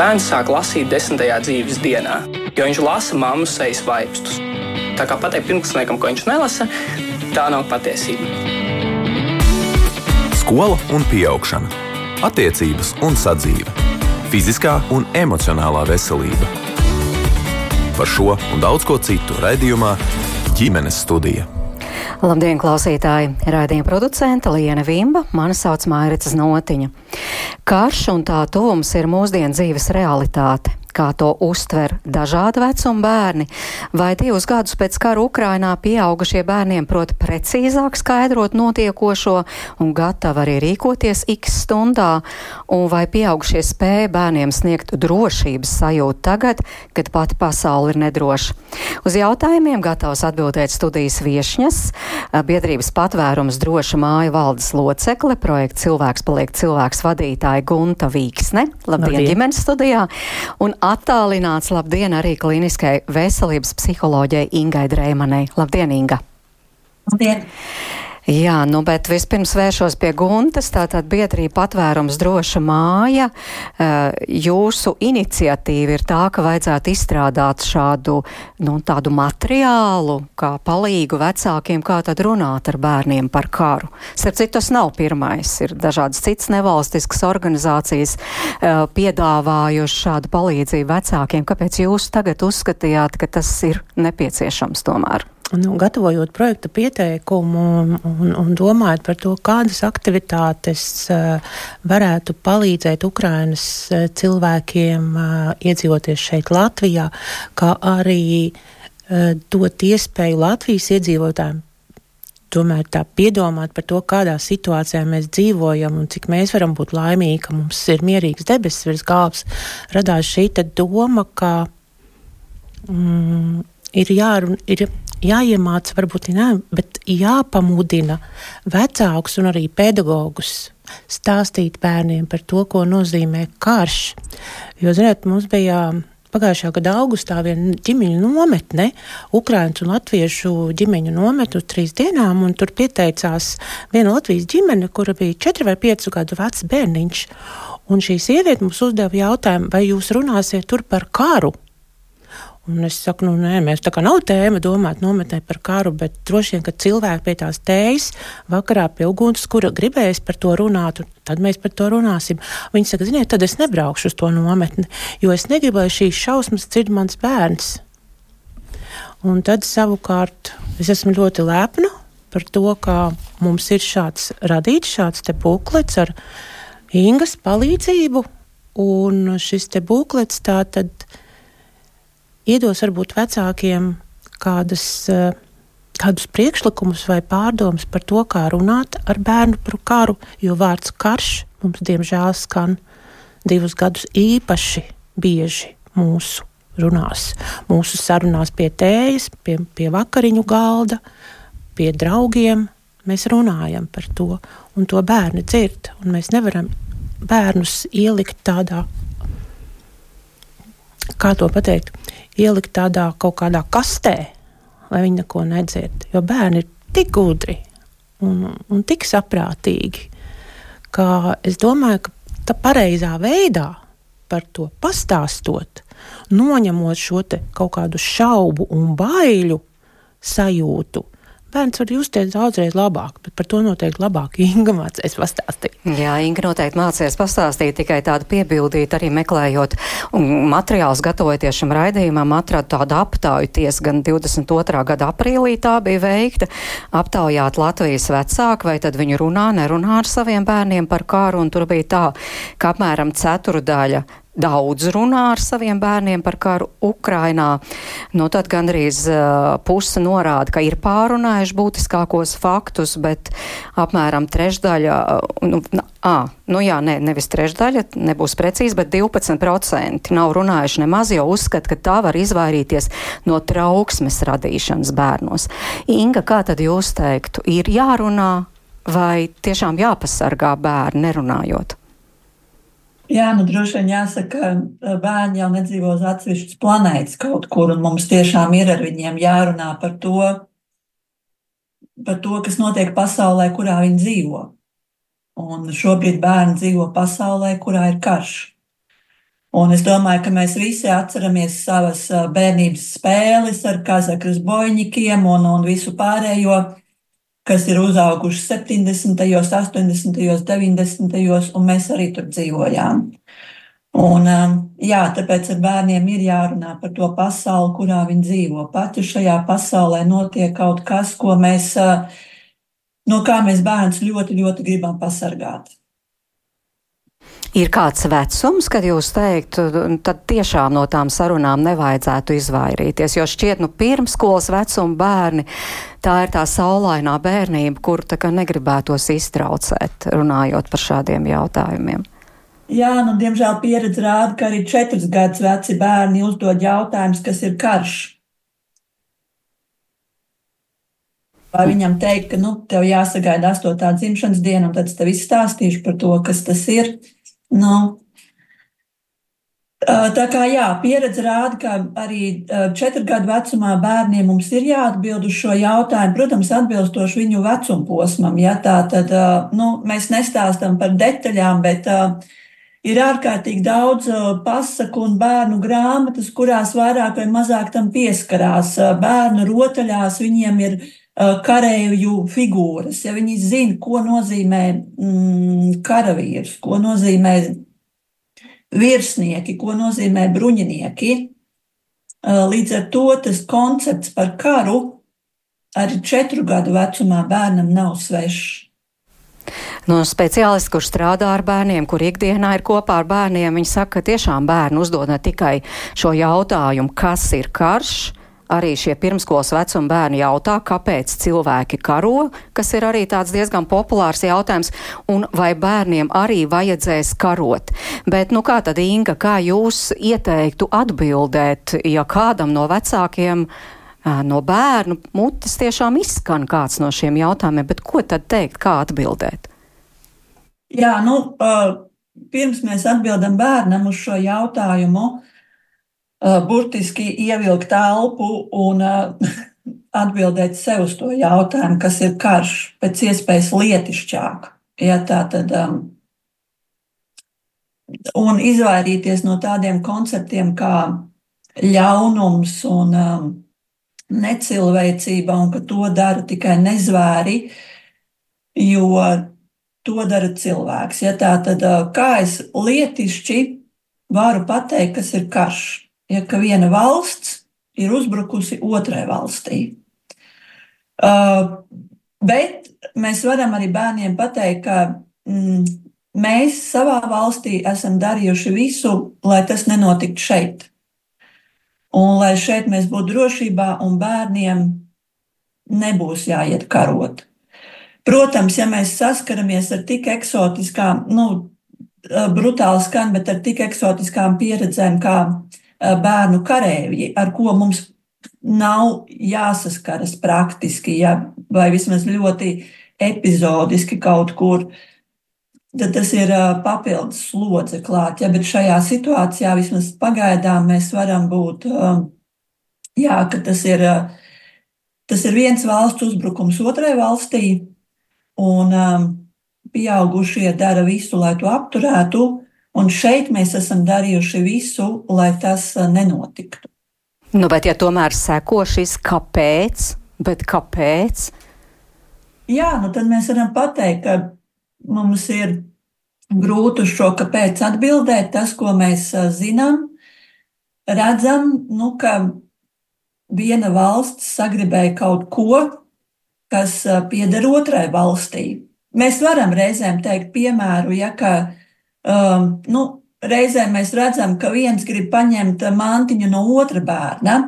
bērns sāk lasīt desmitajā dzīves dienā, jo viņš lasa mammas sejas vaipstus. Tā kā pateikt pirmklasniekam, ko viņš nelasa, tā nav patiesība. Skola un augšana, attiecības un sadzīve, fiziskā un emocionālā veselība. Par šo un daudz ko citu raidījumā ģimenes studija. Labdien, klausītāji! Raidījuma producente Liena Vimba, mani sauc Mairits Notiņa. Karš un tā tuvums ir mūsdienu dzīves realitāte kā to uztver dažādi vecuma bērni, vai divus gadus pēc kara Ukrainā pieaugušie bērniem prot precīzāk skaidrot notiekošo un gatavi arī rīkoties x stundā, un vai pieaugušie spēja bērniem sniegt drošības sajūtu tagad, kad pati pasauli ir nedroša. Uz jautājumiem gatavs atbildēt studijas viešņas, biedrības patvērums droša māju valdes locekle, projekta cilvēks paliek cilvēks vadītāja Gunta Vīksne, labdien, labdien. ģimenes studijā, un attālināts labdien arī klīniskai veselības psiholoģijai Ingai Dreimanai. Labdien, Inga! Labdien! Jā, nu, bet vispirms vēršos pie Guntas, tātad biedrība patvērums droša māja. Jūsu iniciatīva ir tā, ka vajadzētu izstrādāt šādu, nu, tādu materiālu, kā palīgu vecākiem, kā tad runāt ar bērniem par karu. Starp citu, tas nav pirmais. Ir dažādas citas nevalstiskas organizācijas piedāvājuši šādu palīdzību vecākiem. Kāpēc jūs tagad uzskatījāt, ka tas ir nepieciešams tomēr? Nu, gatavojot projekta pieteikumu un, un, un domājot par to, kādas aktivitātes uh, varētu palīdzēt Ukrainas uh, cilvēkiem uh, iedzīvoties šeit Latvijā, kā arī dot iespēju Latvijas iedzīvotājiem tomēr tā piedomāt par to, kādā situācijā mēs dzīvojam un cik mēs varam būt laimīgi, ka mums ir mierīgs debesis virs galvas, radās šī doma, ka mm, ir jārunā, jāiemāca, varbūt ne, bet jāpamudina vecākus un arī pedagogus stāstīt bērniem par to, ko nozīmē karš. Jo, ziniet, mums bija pagājušā gada augustā viena ģimeņu nometne, Ukrāņu un Latviešu ģimeņu nometne uz trīs dienām, un tur pieteicās viena Latvijas ģimene, kura bija četri vai pieci gadu vecs bērniņš. Un šī sieviete mums uzdeva jautājumu, vai jūs runāsiet tur par karu? Un es saku, nu, nē, mēs tā kā nav tēma domāt nometnē par karu, bet droši vien, ka cilvēki pie tās tējas vakarā pie uguns, kura gribēs par to runāt, tad mēs par to runāsim. Viņi saka, ziniet, tad es nebraukšu uz to nometni, jo es negribu, lai šīs šausmas dzird mans bērns. Un tad savukārt es esmu ļoti lepna par to, ka mums ir šāds radīts šāds te buklets ar Ingas palīdzību, un šis te buklets tā tad iedos varbūt vecākiem kādas, eh, kādus priekšlikumus vai pārdomas par to, kā runāt ar bērnu par karu, jo vārds karš mums diemžēl skan divus gadus īpaši bieži mūsu runās. Mūsu sarunās pie tējas, pie, pie vakariņu galda, pie draugiem. Mēs runājam par to, un to bērni dzird. Mēs nevaram bērnus ielikt tādā, kā to pateikt, ielikt tādā kaut kādā kastē, lai viņi neko nedzird. Jo bērni ir tik gudri un, un tik saprātīgi, ka es domāju, ka tā pareizā veidā par to pastāstot, noņemot šo kaut kādu šaubu un baiļu sajūtu, bērns var justies daudzreiz labāk, bet par to noteikti labāk Inga mācīs pastāstīt. Jā, Inga noteikti mācīs pastāstīt, tikai tādu piebildīt, arī meklējot materiālus, gatavojoties šim raidījumam, atradu tādu aptauju ties gan 22. gada aprīlī tā bija veikta, aptaujāt Latvijas vecāku, vai tad viņi runā, nerunā ar saviem bērniem par kāru, un tur bija tā, ka apmēram ceturdaļa daudz runā ar saviem bērniem par karu Ukrainā. Nu, tad gandrīz uh, puse norāda, ka ir pārunājuši būtiskākos faktus, bet apmēram trešdaļa, uh, nu, à, nu jā, ne, nevis trešdaļa, nebūs precīzi, bet 12% nav runājuši nemaz, jo uzskata, ka tā var izvairīties no trauksmes radīšanas bērnos. Inga, kā tad jūs teiktu, ir jārunā vai tiešām jāpasargā bērni nerunājot? Jā, nu droši vien jāsaka, ka bērni jau nedzīvo uz atsevišķas planētas kaut kur, un mums tiešām ir ar viņiem jārunā par to, par to kas notiek pasaulē, kurā viņi dzīvo. Un šobrīd bērni dzīvo pasaulē, kurā ir karš. Un es domāju, ka mēs visi atceramies savas bērnības spēles ar kazakras boļņikiem un, un visu pārējo, kas ir uzauguši 70., 80., 90. un mēs arī tur dzīvojām. Un, jā, tāpēc ar bērniem ir jārunā par to pasauli, kurā viņi dzīvo. Pat ja šajā pasaulē notiek kaut kas, ko mēs, no kā mēs bērns ļoti, ļoti gribam pasargāt. Ir kāds vecums, kad jūs teiktu, tad tiešām no tām sarunām nevajadzētu izvairīties, jo šķiet, nu, pirmskolas vecuma bērni, tā ir tā saulainā bērnība, kur tā kā negribētos iztraucēt, runājot par šādiem jautājumiem. Jā, nu, diemžēl pieredze rāda, ka arī četrus gadus veci bērni uzdod jautājumus, kas ir karš. Vai viņam teikt, ka nu, tev jāsagaida astotā dzimšanas diena, un tad es tev izstāstīšu par to, kas tas ir. Nu, Tā kā jā, pieredze rāda, ka arī četru gadu vecumā bērniem mums ir jāatbild uz šo jautājumu. Protams, atbilstoši viņu vecuma posmam. Ja, tā tad nu, mēs nestāstām par detaļām, bet ir ārkārtīgi daudz pasaku un bērnu grāmatas, kurās vairāk vai mazāk tam pieskarās. Bērnu rotaļās viņiem ir karavīru figūras, ja viņi zina, ko nozīmē mm, karavīrs, ko nozīmē virsnieki, ko nozīmē bruņinieki. Līdz ar to tas koncepts par karu arī četru gadu vecumā bērnam nav svešs. No speciālisti, kurš strādā ar bērniem, kur ikdienā ir kopā ar bērniem, viņi saka, ka tiešām bērni uzdod ne tikai šo jautājumu, kas ir karš, arī šie pirmskolas vecuma bērni jautā, kāpēc cilvēki karo, kas ir arī tāds diezgan populārs jautājums, un vai bērniem arī vajadzēs karot. Bet, nu, kā tad, Inga, kā jūs ieteiktu atbildēt, ja kādam no vecākiem no bērnu mutes tiešām izskan kāds no šiem jautājumiem, bet ko tad teikt, kā atbildēt? Jā, nu, pirms mēs atbildam bērnam uz šo jautājumu, burtiski ievilkt elpu un uh, atbildēt sev uz to jautājumu, kas ir karš, pēc iespējas lietišķāk. Ja, tā tad, um, un izvairīties no tādiem konceptiem kā ļaunums un necilvēcība, un ka to dara tikai nezvēri, jo to dara cilvēks. Ja, tā tad, kā es lietišķi varu pateikt, kas ir karš? Ja ka viena valsts ir uzbrukusi otrai valstī. Uh, bet mēs varam arī bērniem pateikt, ka mm, mēs savā valstī esam darījuši visu, lai tas nenotiktu šeit. Un lai šeit mēs būtu drošībā un bērniem nebūs jāiet karot. Protams, ja mēs saskaramies ar tik eksotiskām, nu, brutāli skan, bet ar tik eksotiskām pieredzēm, kā Eh, bērnu kareivji, ar ko mums nav jāsaskaras praktiski, ja, vai vismaz ļoti epizodiski kaut kur. Tad tas ir eh, papildus slodze klāt. Ja, bet šajā situācijā vismaz pagaidām mēs varam būt, eh, jā, ka tas ir, tas ir viens valsts uzbrukums otrai valstī, un pieaugušie dara visu, lai to apturētu. Un šeit mēs esam darījuši visu, lai tas uh, nenotiktu. Nu, bet, ja tomēr seko šis kāpēc, bet kāpēc? Jā, nu tad mēs varam pateikt, ka mums ir grūti uz šo kāpēc atbildēt. Tas, ko mēs uh, zinām, redzam, nu, ka viena valsts sagribēja kaut ko, kas uh, pieder otrai valstī. Mēs varam reizēm teikt, piemēru, ja ka Um, nu, reizē mēs redzam, ka viens grib paņemt mantiņu no otra bērna.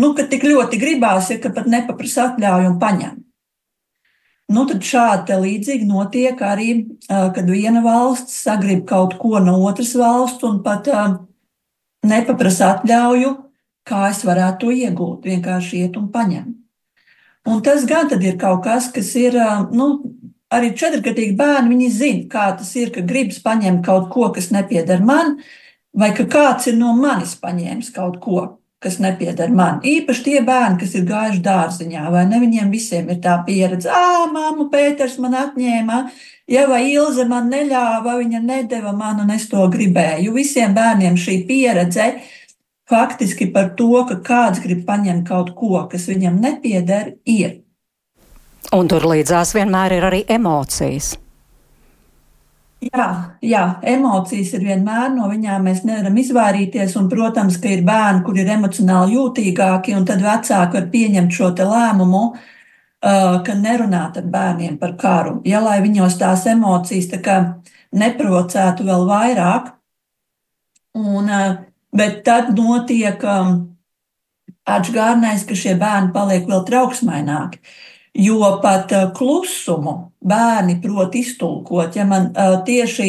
Nu, ka tik ļoti gribās, ja pat nepaprasa atļauju un paņem. Nu, tad šādi līdzīgi notiek arī, uh, kad viena valsts sagrib kaut ko no otras valsts un pat uh, nepaprasa atļauju, kā es varētu to iegūt. Vienkārši iet un paņem. Un tas gan ir kaut kas, kas ir uh, nu, arī četrgadīgi bērni, viņi zina, kā tas ir, ka gribas paņemt kaut ko, kas nepieder man, vai ka kāds ir no manis paņēmis kaut ko, kas nepieder man. Īpaši tie bērni, kas ir gājuši dārziņā, vai ne? Viņiem visiem ir tā pieredze, ah, māmu Pēters man atņēma, ja vai Ilze man neļāva, viņa nedeva man, un es to gribēju. Visiem bērniem šī pieredze faktiski par to, ka kāds grib paņemt kaut ko, kas viņam nepieder, ir. Un tur līdzās vienmēr ir arī emocijas. Jā, jā, emocijas ir vienmēr no viņām mēs nevaram izvairīties. Un, protams, ka ir bērni, kur ir emocionāli jūtīgāki, un tad vecāki var pieņemt šo lēmumu, uh, ka nerunāt ar bērniem par karu. Ja lai viņos tās emocijas tā neprovocētu vēl vairāk, un, uh, bet tad notiek um, atgādinājums, ka šie bērni paliek vēl trauksmaināki. Jo pat klusumu bērni prot iztulkot. Ja man tieši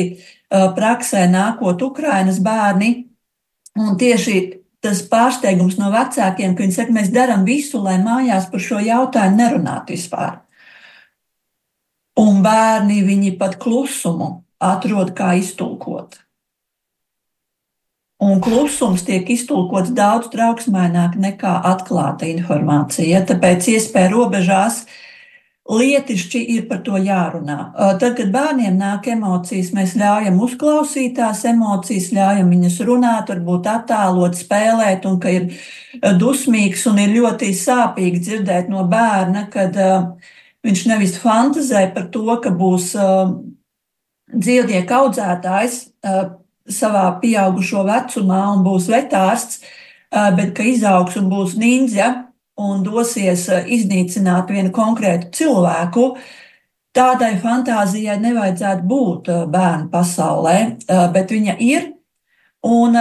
praksē nākot Ukrainas bērni, un tieši tas pārsteigums no vecākiem, ka viņi saka, mēs darām visu, lai mājās par šo jautājumu nerunātu vispār. Un bērni viņi pat klusumu atrod, kā iztulkot. Un klusums tiek iztulkots daudz trauksmaināk nekā atklāta informācija. Tāpēc iespēja robežās lietišķi ir par to jārunā. Tad, kad bērniem nāk emocijas, mēs ļaujam uzklausīt tās emocijas, ļaujam viņas runāt, varbūt attēlot, spēlēt, un ka ir dusmīgs un ir ļoti sāpīgi dzirdēt no bērna, kad viņš nevis fantazē par to, ka būs dzīvnieku audzētājs savā pieaugušo vecumā un būs vetārsts, bet ka izaugs un būs ninja un dosies iznīcināt vienu konkrētu cilvēku, tādai fantāzijai nevajadzētu būt bērnu pasaulē, bet viņa ir. Un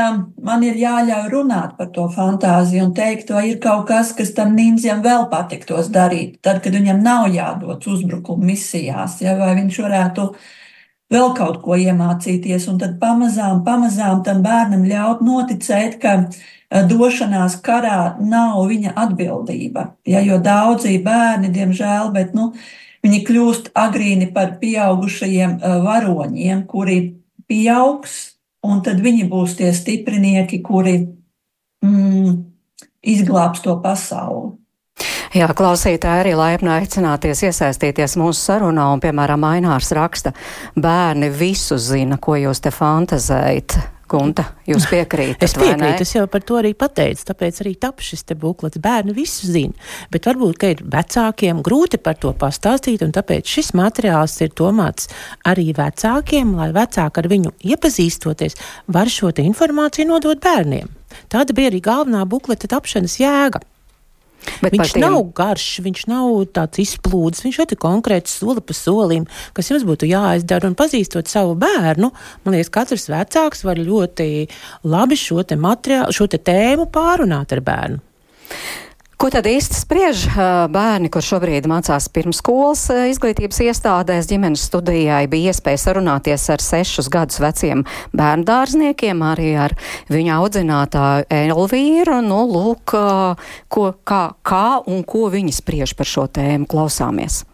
man ir jāļauj runāt par to fantāziju un teikt, vai ir kaut kas, kas tam ninjam vēl patiktos darīt, tad, kad viņam nav jādodas uzbrukuma misijās, ja, vai viņš varētu uh, vēl kaut ko iemācīties, un tad pamazām, pamazām tam bērnam ļaut noticēt, ka eh, došanās karā nav viņa atbildība. Ja, jo daudzi bērni, diemžēl, bet, nu, viņi kļūst agrīni par pieaugušajiem eh, varoņiem, kuri pieaugs, un tad viņi būs tie stiprinieki, kuri mm, izglābs to pasauli. Jā, klausītāji arī laipni aicināties iesaistīties mūsu sarunā, un, piemēram, Ainārs raksta, bērni visu zina, ko jūs te fantazējat. Gunta, jūs piekrītat? Es piekrītu, es jau par to arī pateicu, tāpēc arī tap šis te buklets. Bērni visu zina, bet varbūt, ka ir vecākiem grūti par to pastāstīt, un tāpēc šis materiāls ir domāts arī vecākiem, lai vecāki ar viņu iepazīstoties, var šo informāciju nodot bērniem. Tāda bija arī galvenā bukleta tapšanas jēga. Bet viņš tiem... nav garš, viņš nav tāds izplūdes, viņš ir konkrēts soli pa solim, kas jums būtu jāizdara. Un pazīstot savu bērnu, man liekas, katrs vecāks var ļoti labi šo te materiālu, šo te tēmu pārunāt ar bērnu. Ko tad īsti spriež bērni, kur šobrīd mācās pirmskolas izglītības iestādēs? Ģimenes studijai bija iespēja sarunāties ar sešus gadus veciem bērnu dārzniekiem, arī ar viņa audzinātāju Elvīru. Nu, lūk, ko, kā, kā un ko viņi spriež par šo tēmu klausāmies.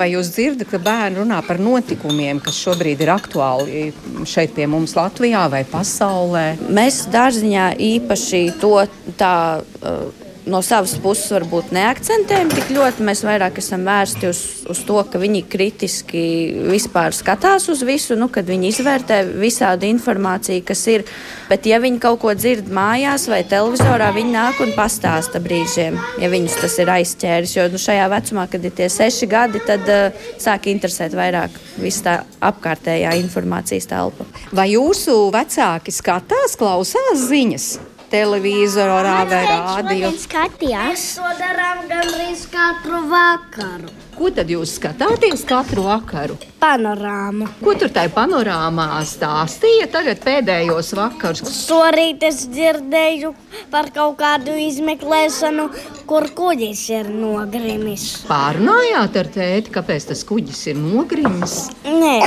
Vai jūs dzirdat, ka bērni runā par notikumiem, kas šobrīd ir aktuāli šeit pie mums Latvijā vai pasaulē? Mēs dārziņā īpaši to tā. Uh, no savas puses varbūt neakcentējam tik ļoti. Mēs vairāk esam vērsti uz, uz to, ka viņi kritiski vispār skatās uz visu, nu, kad viņi izvērtē visādi informāciju, kas ir. Bet, ja viņi kaut ko dzird mājās vai televizorā, viņi nāk un pastāsta brīžiem, ja viņus tas ir aizķēris. Jo nu, šajā vecumā, kad ir tie seši gadi, tad uh, sāk interesēt vairāk viss tā apkārtējā informācijas telpa. Vai jūsu vecāki skatās, klausās ziņas? Televizorā vai rādio. Mēs skatījāmies. To darām gandrīz katru vakaru. Ko tad jūs skatāties katru vakaru? Panorāmu. Ko tur tajā panorāmā stāstīja tagad pēdējos vakarus? Šorīt es dzirdēju par kaut kādu izmeklēšanu, kur kuģis ir nogrimis. Pārunājāt ar tēti, kāpēc tas kuģis ir nogrimis? Nē.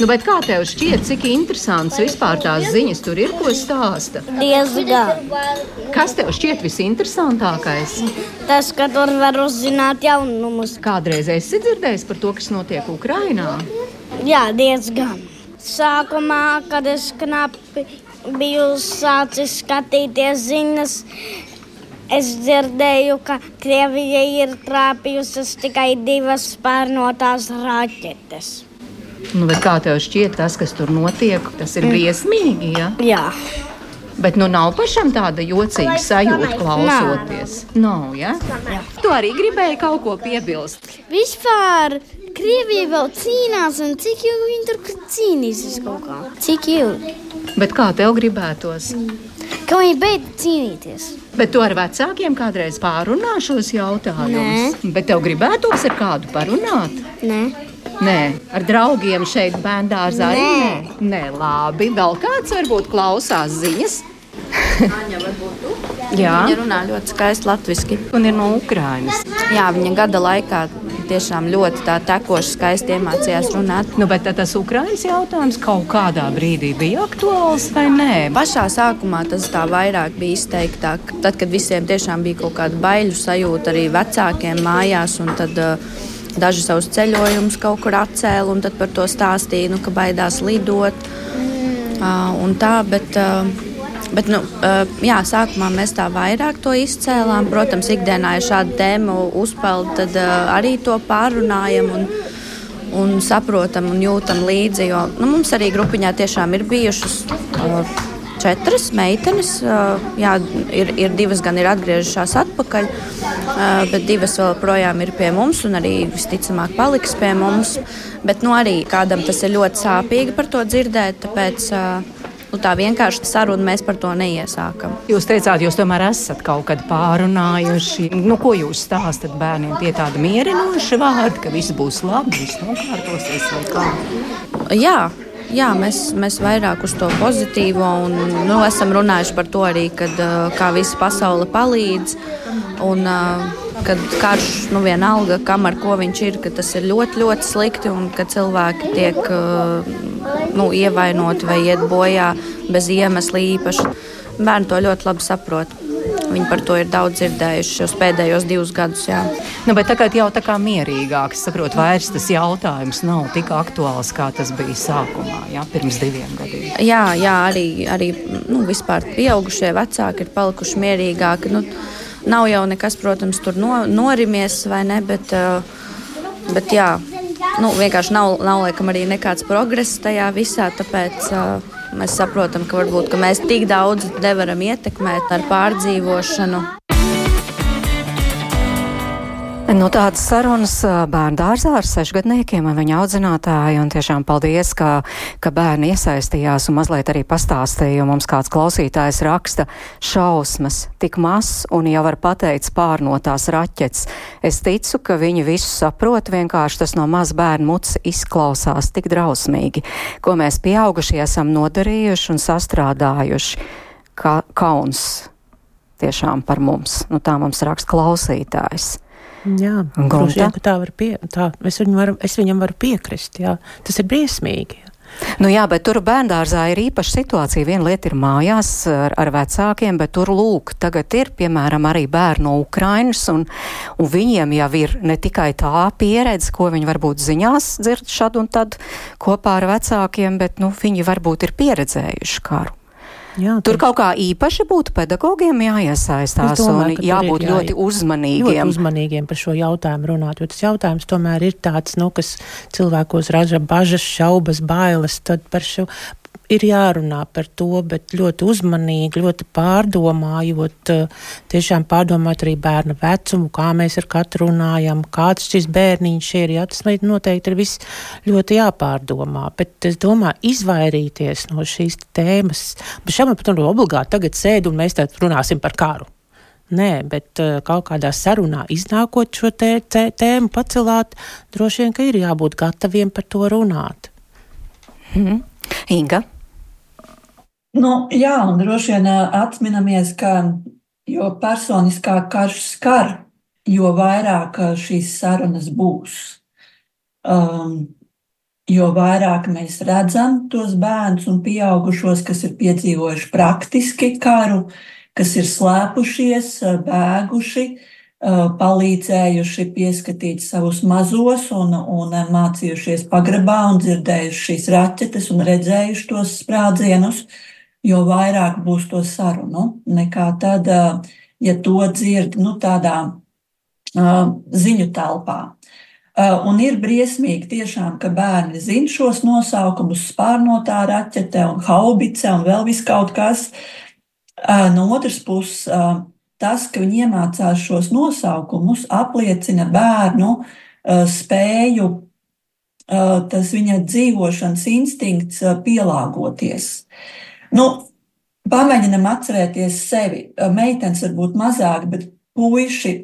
Nu, kā tev šķiet, cik interesants vispār tās ziņas tur ir, ko stāsta? Diezgan. Kas tev šķiet visinteresantākais? Tas, ka tur var uzzināt jaunumus. Kādreiz esi dzirdējis par to, kas notiek Ukrajinā? Jā, diezgan. sākumā, kad es knapi biju sācis skatīties ziņas, es dzirdēju, ka Krievija ir trāpījusi tikai divas spērnotās raķetes. Nu, kā tev šķiet, tas, kas tur notiek, tas ir briesmīgi? Ja? Jā. Bet nu nav pašam tāda jocīga sajūta klausoties. Nav, ja? Jā. Tu arī gribēji kaut ko piebilst. Vispār Krievija vēl cīnās, un cik ilgi viņi tur cīnīsies kaut kā? Cik ilgi? Bet kā tev gribētos? Ka viņi beidz cīnīties. Bet tu ar vecākiem kādreiz pārunā šos jautājumus? Nē. Bet tev gribētos ar kādu parunāt? Nē. Nē, ar draugiem šeit bērngārzā arī Nē. nē. Nē, labi. Vēl kāds varbūt klausās ziņas. Aņa, varbūt tu? Jā, Viņa runā ļoti skaisti latviešu. un ir no Ukrainas. Jā, viņa gada laikā tiešām ļoti tā tekoši, skaisti iemācījās runāt. Nu, bet tad tas Ukraiņas jautājums kaut kādā brīdī bija aktuāls vai nē? Pašā sākumā tas tā vairāk bija izteiktāk. Tad, kad visiem tiešām bija kaut kāda baiļu sajūta arī vecākiem mājās, un tad uh, daži savus ceļojumus kaut kur atcēla un tad par to stāstīja, nu, ka baidās lidot. Uh, un tā, bet, uh, Bet, nu, uh, jā, sākumā mēs tā vairāk to izcēlām. Protams, ikdienā, ja šāda tēma uzpeld, tad arī to pārunājam un, un saprotam un jūtam līdzi. Jo nu, mums arī grupiņā tiešām ir bijušas uh, četras meitenes. Jā, ir, ir divas gan ir atgriežušās atpakaļ, bet divas vēl projām ir pie mums un arī visticamāk paliks pie mums. Bet nu, arī kādam tas ir ļoti sāpīgi par to dzirdēt. Tāpēc, Nu, tā vienkārši saruna mēs par to neiesākam. Jūs teicāt, jūs tomēr esat kaut kad pārunājuši. Nu, ko jūs stāstat bērniem? Tie tādi mierinoši vārdi, ka viss būs labi, viss nokārtosies vai kā? Jā. Jā, mēs, mēs vairāk uz to pozitīvo un nu, esam runājuši par to arī, kad, kā visa pasaule palīdz. Un, kad karš, nu vienalga, kam ar ko viņš ir, ka tas ir ļoti, ļoti slikti un ka cilvēki tiek nu, ievainoti vai iet bojā bez iemesla īpaši. Bērni to ļoti labi saprot. Viņi par to ir daudz dzirdējuši šos pēdējos divus gadus. Jā. Nu, bet tagad jau tā kā mierīgāk, es saprotu, vairs tas jautājums nav tik aktuāls, kā tas bija sākumā, jā, pirms diviem gadiem. Jā, jā arī, arī nu, vispār pieaugušie vecāki ir palikuši mierīgāki. Nu, nav jau nekas, protams, tur no, norimies vai ne, bet, uh, bet jā, nu, vienkārši nav, nav laikam arī nekāds progress tajā visā, tāpēc uh, mēs saprotam, ka varbūt ka mēs tik daudz nevaram ietekmēt ar pārdzīvošanu. Nu, tādas sarunas bērnu dārzā ar sešgadniekiem un viņa audzinātāju. Un tiešām paldies, ka, ka bērni iesaistījās un mazliet arī pastāstīja. Mums kāds klausītājs raksta šausmas, tik maz un jau var pateikt pārnotās raķetes. Es ticu, ka viņi visu saprot, vienkārši tas no maz bērnu muts izklausās tik drausmīgi, ko mēs pieaugušie esam nodarījuši un sastrādājuši. Ka, kauns tiešām par mums. Nu, tā mums raksta klausītājs. Jā, droši vien, ka tā var pie, tā, es, varu, es viņam varu piekrist. Jā. Tas ir briesmīgi. Jā. Nu jā, bet tur bērngārzā ir īpaša situācija. Viena lieta ir mājās ar, ar vecākiem, bet tur lūk, tagad ir piemēram arī bērni no Ukrainas, un, un viņiem jau ir ne tikai tā pieredze, ko viņi varbūt ziņās dzird šad un tad kopā ar vecākiem, bet nu, viņi varbūt ir pieredzējuši karu. Jā, Tur kaut kā īpaši būtu pedagogiem jāiesaistās Es domāju, un jābūt jā- ļoti uzmanīgiem. Ļoti uzmanīgiem par šo jautājumu runāt, jo tas jautājums tomēr ir tāds, nu, kas cilvēkos raža bažas, šaubas, bailes. Tad par šo ir jārunā par to, bet ļoti uzmanīgi, ļoti pārdomājot, eh, tiešām pārdomājot arī bērna vecumu, kā mēs ar katru runājam, kāds šis bērniņš ir. Jā, tas noteikti ir viss ļoti jāpārdomā. Bet es domāju, izvairīties no šīs tēmas. Bet šam, protams, obligāti tagad sēd un mēs tad runāsim par karu. Nē, bet uh, kaut kādā sarunā iznākot šo tē, tē, tēmu pacelāt, droši vien, ka ir jābūt gataviem par to runāt. Mhm. Inga? Nu, jā, un droši vien atminamies, ka jo personiskāk karš skar, jo vairāk šīs sarunas būs. Um, jo vairāk mēs redzam tos bērnus un pieaugušos, kas ir piedzīvojuši praktiski karu, kas ir slēpušies, bēguši, palīdzējuši pieskatīt savus mazos un, un mācījušies pagrabā un dzirdējuši šīs raķetes un redzējuši tos sprādzienus, jo vairāk būs to sarunu nekā tad, ja to dzird nu, tādā ziņu telpā. Un ir briesmīgi tiešām, ka bērni zina šos nosaukumus, spārnotā raķete un haubice un vēl vis kaut kas. No otras puses, tas, ka viņi iemācās šos nosaukumus, apliecina bērnu spēju, tas viņa dzīvošanas instinkts pielāgoties. Nu, pamēģinam atcerēties sevi. Meitenes varbūt mazāk, bet puiši,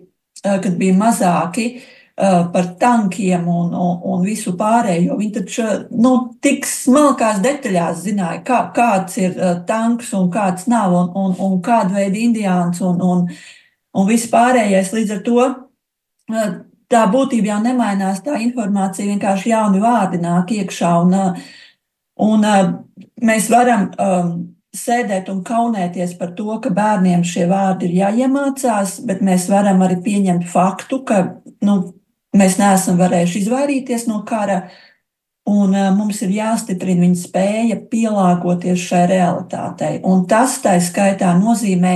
kad bija mazāki, par tankiem un, un, un visu pārējo. Viņi taču nu, tik smalkās detaļās zināja, kā, kāds ir tanks un kāds nav, un, un, un kāda veida indiāns un, un, un viss pārējais. Līdz ar to tā būtība jau nemainās, tā informācija vienkārši jauni vārdi nāk iekšā. Un, un mēs varam sēdēt un kaunēties par to, ka bērniem šie vārdi ir jāiemācās, bet mēs varam arī pieņemt faktu, ka nu, Mēs neesam varējuši izvairīties no kara, un mums ir jāstiprina viņa spēja pielāgoties šai realitātei. Un tas tā skaitā nozīmē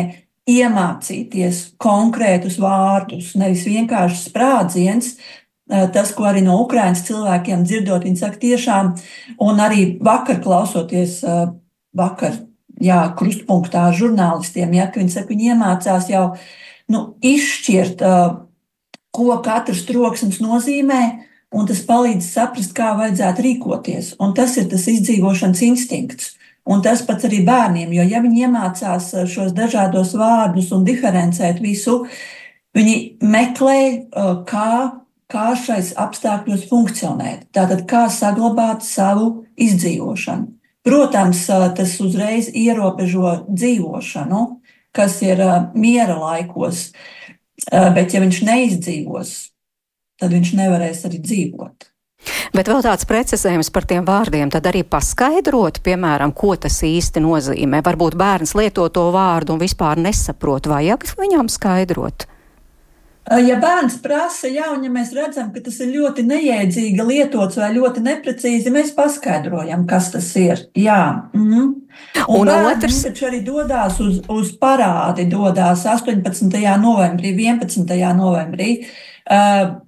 iemācīties konkrētus vārdus, nevis vienkārši sprādziens. Tas, ko arī no Ukraiņas cilvēkiem dzirdot, viņi saka, tiešām, un arī vakar klausoties, vakar, jā, krustpunktā žurnālistiem, ja, viņi saka, viņi iemācās jau nu, izšķirt ko katrs troksnis nozīmē, un tas palīdz saprast, kā vajadzētu rīkoties. Un tas ir tas izdzīvošanas instinkts. Un tas pats arī bērniem, jo ja viņi iemācās šos dažādos vārdus un diferencēt visu, viņi meklē, kā, kā šais apstākļos funkcionēt. Tātad, kā saglabāt savu izdzīvošanu. Protams, tas uzreiz ierobežo dzīvošanu, kas ir miera laikos. Bet, ja viņš neizdzīvos, tad viņš nevarēs arī dzīvot. Bet vēl tāds precizējums par tiem vārdiem, tad arī paskaidrot, piemēram, ko tas īsti nozīmē. Varbūt bērns lieto to vārdu un vispār nesaprot, vajag viņam skaidrot. Ja bērns prasa, jā, un ja mēs redzam, ka tas ir ļoti neiedzīgi lietots vai ļoti neprecīzi, mēs paskaidrojam, kas tas ir. Jā. Mm. Un, un otrs taču arī dodas uz, uz parādi, dodas 18. novembrī, 11. novembrī. Uh,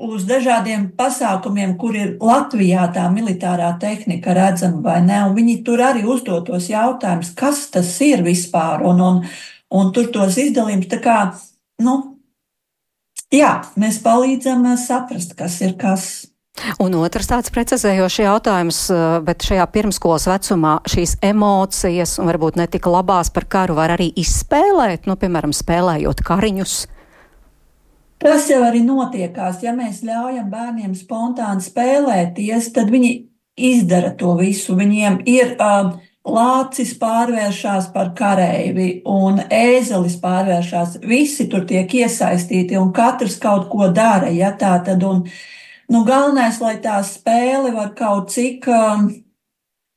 uz dažādiem pasākumiem, kur ir Latvijā tā militārā tehnika redzama vai ne. Viņi tur arī uzdod tos jautājumus, kas tas ir vispār, un, un, un tur tos izdalījums. Tā kā, nu, Jā, mēs palīdzam eh, saprast, kas ir kas. Un otrs tāds precizējošs jautājums, eh, bet šajā pirmskolas vecumā šīs emocijas, un varbūt ne tik labās par karu, var arī izspēlēt, nu, piemēram, spēlējot kariņus. Tas jau arī notiekās. Ja mēs ļaujam bērniem spontāni spēlēties, tad viņi izdara to visu. Viņiem ir uh, lācis pārvēršas par kareivi, un ēzelis pārvēršas. Visi tur tiek iesaistīti, un katrs kaut ko dara. Ja, tā tad, un, nu, galvenais, lai tā spēle var kaut cik um,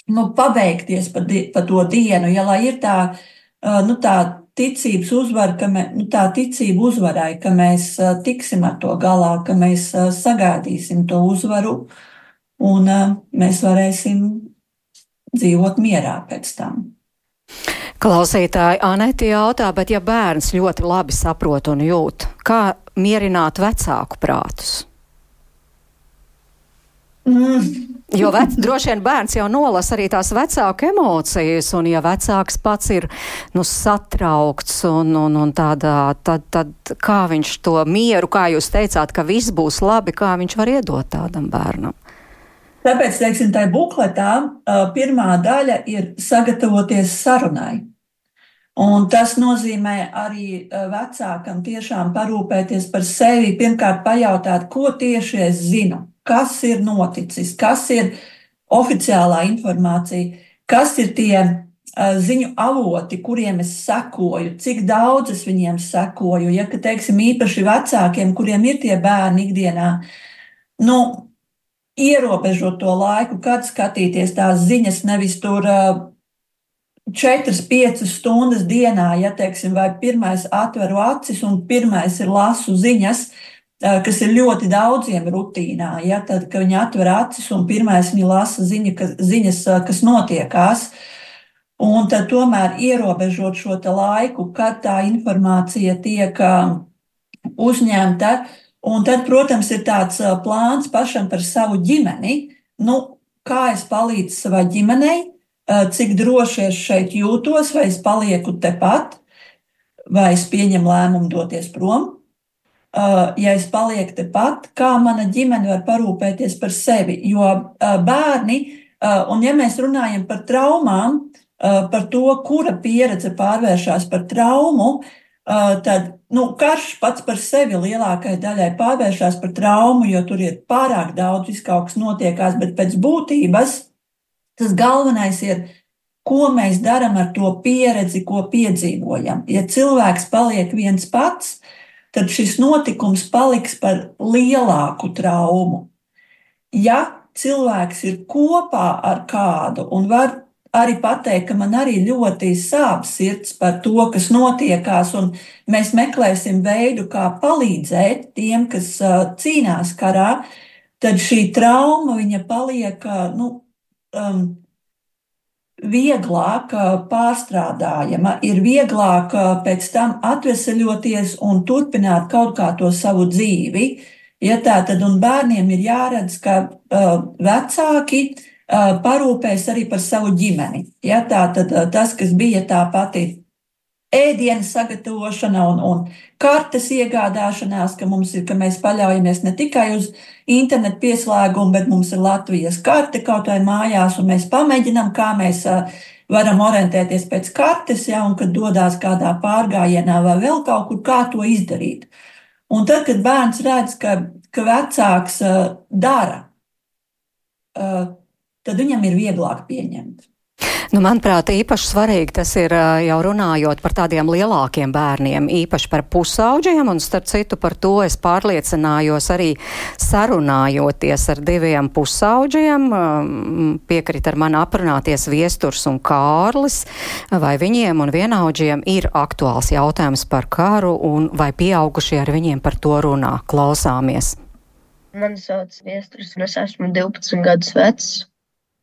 nu, pabeigties pa, di, pa to dienu, ja lai ir tā, uh, nu, tā ticības uzvara, ka mē, nu, tā ticība uzvarai, ka mēs uh, tiksim ar to galā, ka mēs uh, sagaidīsim to uzvaru, un mēs varēsim dzīvot mierā pēc tam. Klausītāji, Anēti jautā, bet ja bērns ļoti labi saprot un jūt, kā mierināt vecāku prātus? Mm. Jo vec, droši vien bērns jau nolasa arī tās vecāku emocijas, un ja vecāks pats ir nu, satraukts un, un, un tādā, tad, tad kā viņš to mieru, kā jūs teicāt, ka viss būs labi, kā viņš var iedot tādam bērnam? Tāpēc, teiksim, tā bukletā pirmā daļa ir sagatavoties sarunai. Un tas nozīmē arī vecākam tiešām parūpēties par sevi. Pirmkārt, pajautāt, ko tieši es zinu, kas ir noticis, kas ir oficiālā informācija, kas ir tie ziņu avoti, kuriem es sekoju, cik daudz es viņiem sekoju. Ja, ka, teiksim, īpaši vecākiem, kuriem ir tie bērni ikdienā, nu, ierobežot to laiku, kad skatīties tās ziņas, nevis tur uh, 4-5 stundas dienā, ja teiksim, vai pirmais atveru acis un pirmais ir lasu ziņas, kas ir ļoti daudziem rutīnā. Ja, tad, kad viņi atver acis un pirmais viņi lasa ziņa, ka, ziņas, kas notiekās, un tad tomēr ierobežot šo laiku, kad tā informācija tiek uzņemta. Un tad, protams, ir tāds plāns pašam par savu ģimeni. Nu, kā es palīdzu savai ģimenei, cik droši es šeit jūtos, vai es palieku tepat, vai es pieņemu lēmumu doties prom. Ja es palieku tepat, kā mana ģimene var parūpēties par sevi. Jo bērni, un ja mēs runājam par traumām, par to, kura pieredze pārvēršas par traumu, tad nu, karš pats par sevi lielākajai daļai pārvēršas par traumu, jo tur ir pārāk daudz, viss kaut kas notiekās, bet pēc būtības Tas galvenais ir, ko mēs darām ar to pieredzi, ko piedzīvojam. Ja cilvēks paliek viens pats, tad šis notikums paliks par lielāku traumu. Ja cilvēks ir kopā ar kādu un var arī pateikt, ka man arī ļoti sāp sirds par to, kas notiekās, un mēs meklēsim veidu, kā palīdzēt tiem, kas cīnās karā, tad šī trauma paliek nu, um, vieglāk uh, pārstrādājama, ir vieglāk uh, pēc tam atveseļoties un turpināt kaut kā to savu dzīvi. Ja tā tad un bērniem ir jāredz, ka uh, vecāki uh, parūpēs arī par savu ģimeni. Ja tā tad tas, kas bija tā pati ēdienas sagatavošana un, un kartes iegādāšanās, ka ir, ka mēs paļaujamies ne tikai uz internetu pieslēgumu, bet mums ir Latvijas karte kaut vai mājās, un mēs pamēģinām, kā mēs varam orientēties pēc kartes, ja, un kad dodas kādā pārgājienā vai vēl kaut kur, kā to izdarīt. Un tad, kad bērns redz, ka, ka vecāks uh, dara, uh, tad viņam ir vieglāk pieņemt. Nu, manuprāt, īpaši svarīgi tas ir jau runājot par tādiem lielākiem bērniem, īpaši par pusauģiem, un starp citu par to es pārliecinājos arī sarunājoties ar diviem pusauģiem. Piekrit ar mani aprunāties Viesturs un Kārlis, vai viņiem un vienaudžiem ir aktuāls jautājums par karu, un vai pieaugušie ar viņiem par to runā. Klausāmies! Mani sauc Viesturs, un es esmu 12 gadus vecs.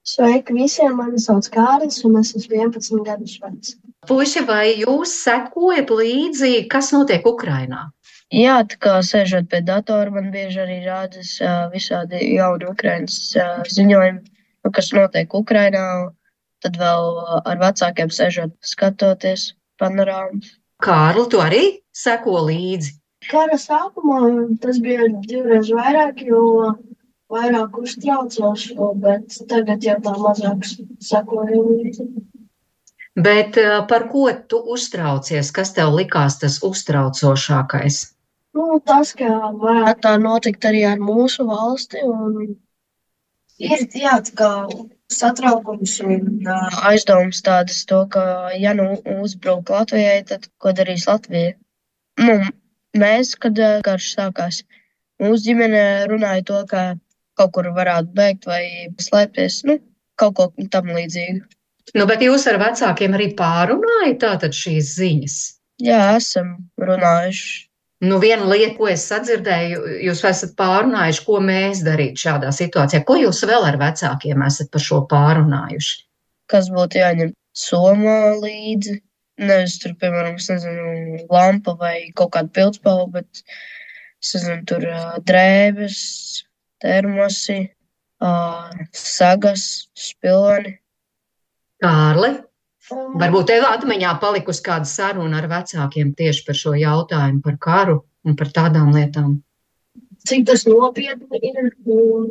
Sveiki visiem! Mani sauc Kārlis, un es esmu 11 gadus vecs. Puisi, vai jūs sekojat līdzi, kas notiek Ukrajinā? Jā, tā kā sēžot pie datora, man bieži arī rādas visādi jauni Ukraiņas ziņojumi, nu, kas notiek Ukrajinā. Tad vēl ar vecākiem sēžot, skatoties panorāmas. Kārli, tu arī seko līdzi? Kara sākumā tas bija divreiz vairāk, jo vairāk uztraucos, bet tagad jau tā mazāk sakoju līdzi. Bet eh, par ko tu uztraucies? Kas tev likās tas uztraucošākais? Nu, tas, ka varētu tā notikt arī ar mūsu valsti. Ir jā, kā satraukums un aizdomas tādas, to, ka, ja nu uzbruk Latvijai, tad ko darīs Latvija? Nu, mēs, kad karš sākās, mūsu ģimene runāja to, ka kaut kur varētu bēgt vai slēpties, nu, kaut ko tam līdzīgu. Nu, bet jūs ar vecākiem arī pārunājat tātad šīs ziņas? Jā, esam runājuši. Nu, viena lieta, ko es sadzirdēju, jūs esat pārunājuši, ko mēs darītu šādā situācijā. Ko jūs vēl ar vecākiem esat par šo pārunājuši? Kas būtu jāņem somā līdzi? Nevis tur, piemēram, nezinu, lampa vai kaut kāda pildspalva, bet, es nezinu, tur drēbes, termosi, sagas, spilveni. Kārli, varbūt tev atmiņā palikusi kāda saruna ar vecākiem tieši par šo jautājumu, par karu un par tādām lietām? Cik tas nopietni ir un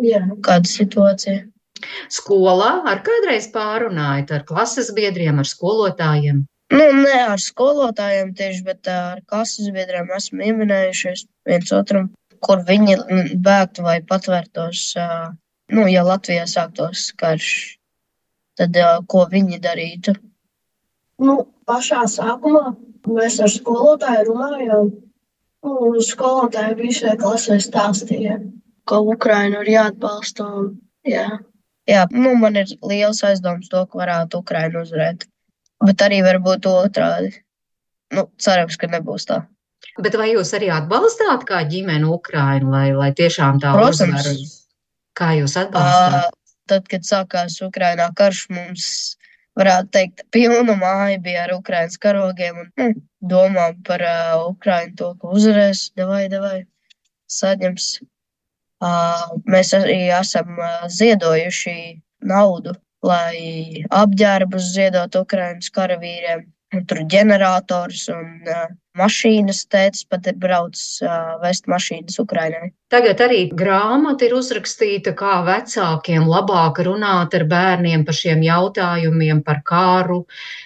jā, kāda situācija? Skolā ar kādreiz pārunājot ar klases biedriem, ar skolotājiem? Nu, ne ar skolotājiem tieši, bet ar klases biedriem esmu pieminējušies viens otram kur viņi bēgtu vai patvērtos, nu, ja Latvijā sāktos karš, tad ko viņi darītu? Nu, pašā sākumā mēs ar skolotāju runājām, un skolotāji visai klasē stāstīja, ka Ukraina ir jāatbalsta. Un, jā. Jā, nu, man ir liels aizdoms to, ka varētu Ukraina uzvarēt. Bet arī varbūt otrādi. Nu, cerams, ka nebūs tā. Bet vai jūs arī atbalstāt kā ģimene Ukrainu, lai, lai tiešām tā uzvaru? Kā jūs atbalstāt? Uh, tad, kad sākās Ukrainā karš, mums, varētu teikt, pilna māja bija ar Ukrainas karogiem un nu, domām par uh, Ukrainu to, ka uzvarēs, devai, devai, saņems. Uh, mēs arī esam uh, ziedojuši naudu, lai apģērbus ziedot Ukrainas karavīriem. Un tur ģenerators un uh, mašīnas tēvs pat ir braucis uh, vest mašīnas Ukrainai. Tagad arī grāmata ir uzrakstīta, kā vecākiem labāk runāt ar bērniem par šiem jautājumiem, par kāru.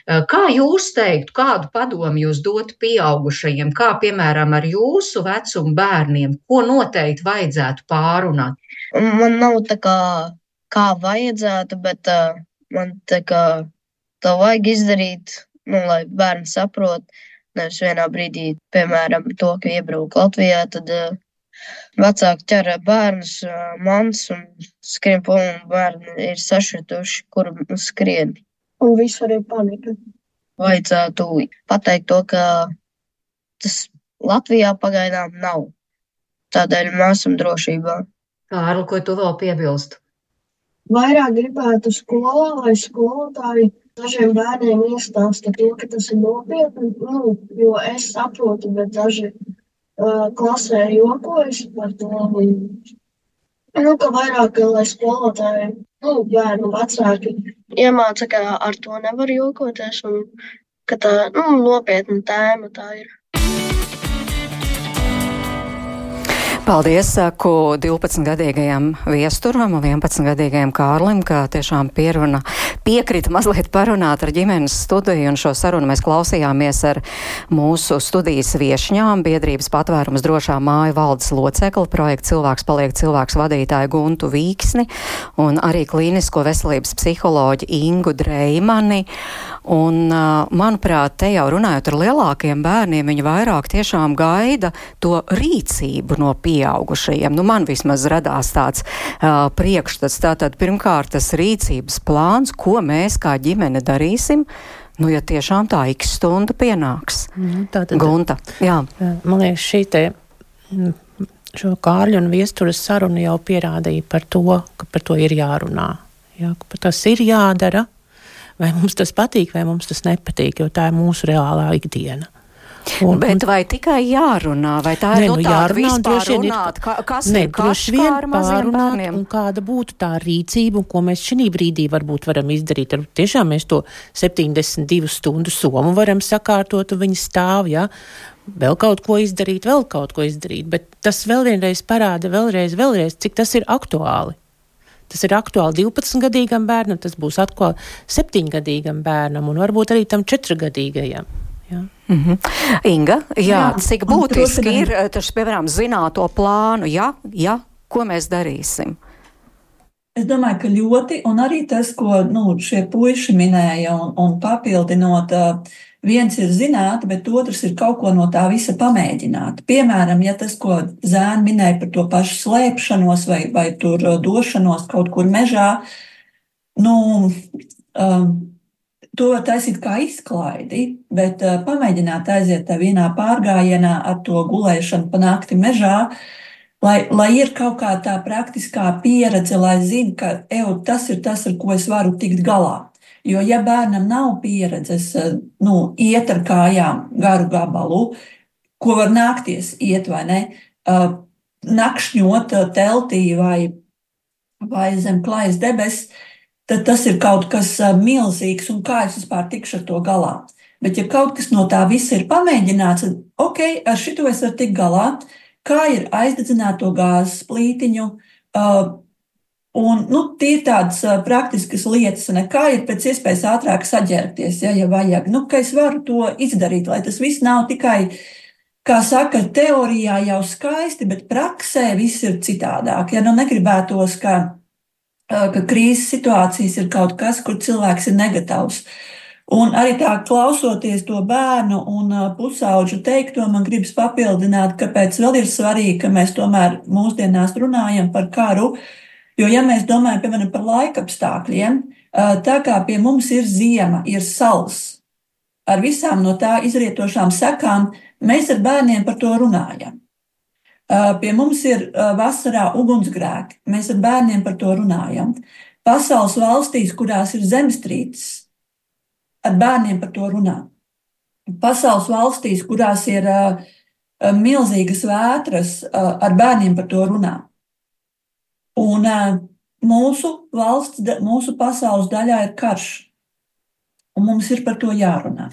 Kā jūs teiktu, kādu padomu jūs dotu pieaugušajiem, kā piemēram ar jūsu vecumu bērniem, ko noteikti vajadzētu pārunāt? Un Man nav tā kā, kā vajadzētu, bet uh, man tā kā to vajag izdarīt, nu, lai bērni saprot. Nevis vienā brīdī, piemēram, to, ka iebrauc Latvijā, tad uh, vecāki ķer bērnus, uh, mans un skrien prom, un bērni ir sašutuši, kur skrien. Un viss arī panika. Vajadzētu pateikt to, ka tas Latvijā pagaidām nav. Tādēļ mēs esam drošībā. Kārli, ko tu vēl piebilst? Vairāk gribētu skolā, lai skolotāji dažiem bērniem iestāsta to, ka tas ir nopietni. Nu, jo es saprotu, bet daži uh, klasē jokojas par to. Nu, ka vairāk, lai skolotāji, nu, bērnu vecāki iemāca, ka ar to nevar jokoties un ka tā, nu, nopietna tēma tā ir. Paldies, saku 12-gadīgajam viesturam un 11-gadīgajam Kārlim, ka tiešām pieruna piekrita mazliet parunāt ar ģimenes studiju, un šo sarunu mēs klausījāmies ar mūsu studijas viešņām, biedrības patvērums drošā māja valdes locekli, projekta cilvēks paliek cilvēks vadītāju Guntu Vīksni, un arī klīnisko veselības psiholoģi Ingu Dreimani. Un, manuprāt, te jau runājot ar lielākiem bērniem, viņi vairāk tiešām gaida to rīcību no pieaugušajiem. Nu, man vismaz radās tāds uh, priekšstats. Tātad pirmkārt tas rīcības plāns, ko mēs kā ģimene darīsim. Nu, ja tiešām tā x stunda pienāks. Nu, tā tad, Gunta, jā. Man liekas, šī te. Šo Kārļa un viesturas sarunu jau pierādīja par to, ka par to ir jārunā. Jā, ka par tas ir jādara, vai mums tas patīk, vai mums tas nepatīk, jo tā ir mūsu reālā ikdiena. Un, Bet vai tikai jārunā, vai tā ir Nē, nu, nu, tāda vispār vien ir- runāt, ka, kas Nē, ir vien ar maziem bērniem? un kāda būtu tā rīcība, un ko mēs šī brīdī varbūt varam izdarīt. Ar, tiešām mēs to 72 stundu somu varam sakārtot, un viņi stāv, ja, vēl kaut ko izdarīt, vēl kaut ko izdarīt, bet tas vēl vienreiz parāda, vēlreiz, vēlreiz, cik tas ir aktuāli. Tas ir aktuāli 12-gadīgam bērnam, tas būs aktuāli 7-gadīgam bērnam un varbūt arī tam 4-gadīgajam. Ja. Mm -hmm. Inga, jā, jā, Jā, cik būtiski turpinām. ir eh, tas, piemēram, zināt to plānu, ja, ja, ko mēs darīsim? Es domāju, ka ļoti, un arī tas, ko nu, šie puiši minēja, un, un papildinot, ā, viens ir zināt, bet otrs ir kaut ko no tā visa pamēģināt. Piemēram, ja tas, ko Zēna minēja par to pašu slēpšanos vai, vai tur ā, došanos kaut kur mežā, nu, um, to taisīt kā izklaidi, bet uh, pamēģināt aiziet tā vienā pārgājienā ar to gulēšanu pa nakti mežā, lai, lai ir kaut kā tā praktiskā pieredze, lai zinātu, ka eju, tas ir tas, ar ko es varu tikt galā. Jo, ja bērnam nav pieredzes, eh, nu, iet ar kājām garu gabalu, ko var nākties iet vai ne, uh, nakšņot teltī vai, vai zem klājas debesis, tad tas ir kaut kas milzīgs, un kā es vispār tikšu ar to galā. Bet, ja kaut kas no tā visa ir pamēģināts, tad ok, ar šito es varu tikt galā, kā ir aizdedzināt to gāzes plītiņu. Uh, un, nu, tie ir tādas uh, praktiskas lietas, ne, kā ir pēc iespējas ātrāk saģērbties, ja, ja vajag. Nu, ka es varu to izdarīt, lai tas viss nav tikai, kā saka, teorijā jau skaisti, bet praksē viss ir citādāk. Ja nu negribētos, ka, ka krīzes situācijas ir kaut kas, kur cilvēks ir negatavs. Un arī tā klausoties to bērnu un pusauģu teikto, man gribas papildināt, kāpēc vēl ir svarīgi, ka mēs tomēr mūsdienās runājam par karu. Jo, ja mēs domājam piemēram, par laika apstākļiem, tā kā pie mums ir ziema, ir sals, ar visām no tā izrietošām sekām, mēs ar bērniem par to runājam. Pie mums ir vasarā ugunsgrēki, mēs ar bērniem par to runājam. Pasaules valstīs, kurās ir zemestrīces, ar bērniem par to runā. Pasaules valstīs, kurās ir uh, milzīgas vētras, ar bērniem par to runā. Un mūsu valsts, mūsu pasaules daļā ir karš, un mums ir par to jārunā.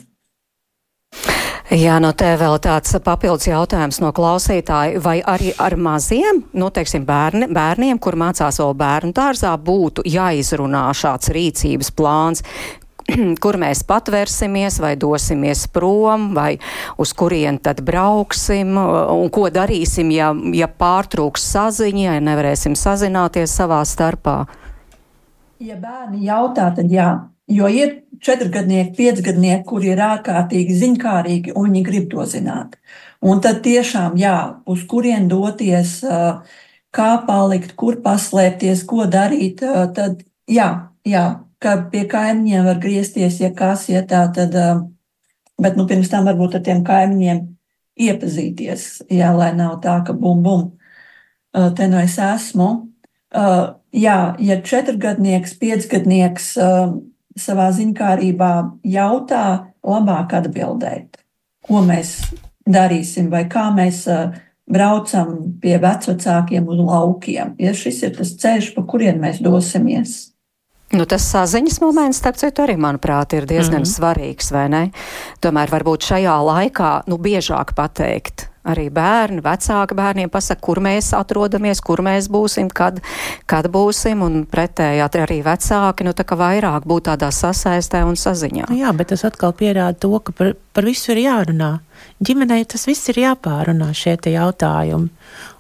Jā, no te vēl tāds papildus jautājums no klausītāja, vai arī ar maziem, nu, teiksim, bērni, bērniem, kur mācās vēl bērnu dārzā, būtu jāizrunā šāds rīcības plāns, kur mēs patvērsimies, vai dosimies prom, vai uz kurien tad brauksim, un ko darīsim, ja, ja pārtrūks saziņa, ja nevarēsim sazināties savā starpā. Ja bērni jautā, tad jā, jo ir četrgadnieki, piecgadnieki, kuri ir ārkārtīgi ziņkārīgi un viņi grib to zināt. Un tad tiešām, jā, uz kurien doties, kā palikt, kur paslēpties, ko darīt, tad jā, jā ka pie kaimiņiem var griezties, ja kas, ja tā, tad, bet nu, pirms tam varbūt ar tiem kaimiņiem iepazīties, jā, lai nav tā, ka bum, bum, te nu es esmu. Jā, ja četrgadnieks, piecgadnieks savā ziņkārībā jautā, labāk atbildēt, ko mēs darīsim vai kā mēs braucam pie vecākiem uz laukiem. Ja šis ir tas ceļš, pa kurien mēs dosimies. Nu, tas saziņas moments, starp citu, arī, manuprāt, ir diezgan mm -hmm. svarīgs, vai ne? Tomēr varbūt šajā laikā, nu, biežāk pateikt, arī bērni, vecāki bērniem pasaka, kur mēs atrodamies, kur mēs būsim, kad, kad būsim, un pretēji arī vecāki, nu tā kā vairāk būt tādā sasaistē un saziņā. Nu jā, bet tas atkal pierāda to, ka par, par visu ir jārunā. Ģimenei tas viss ir jāpārunā šie jautājumi.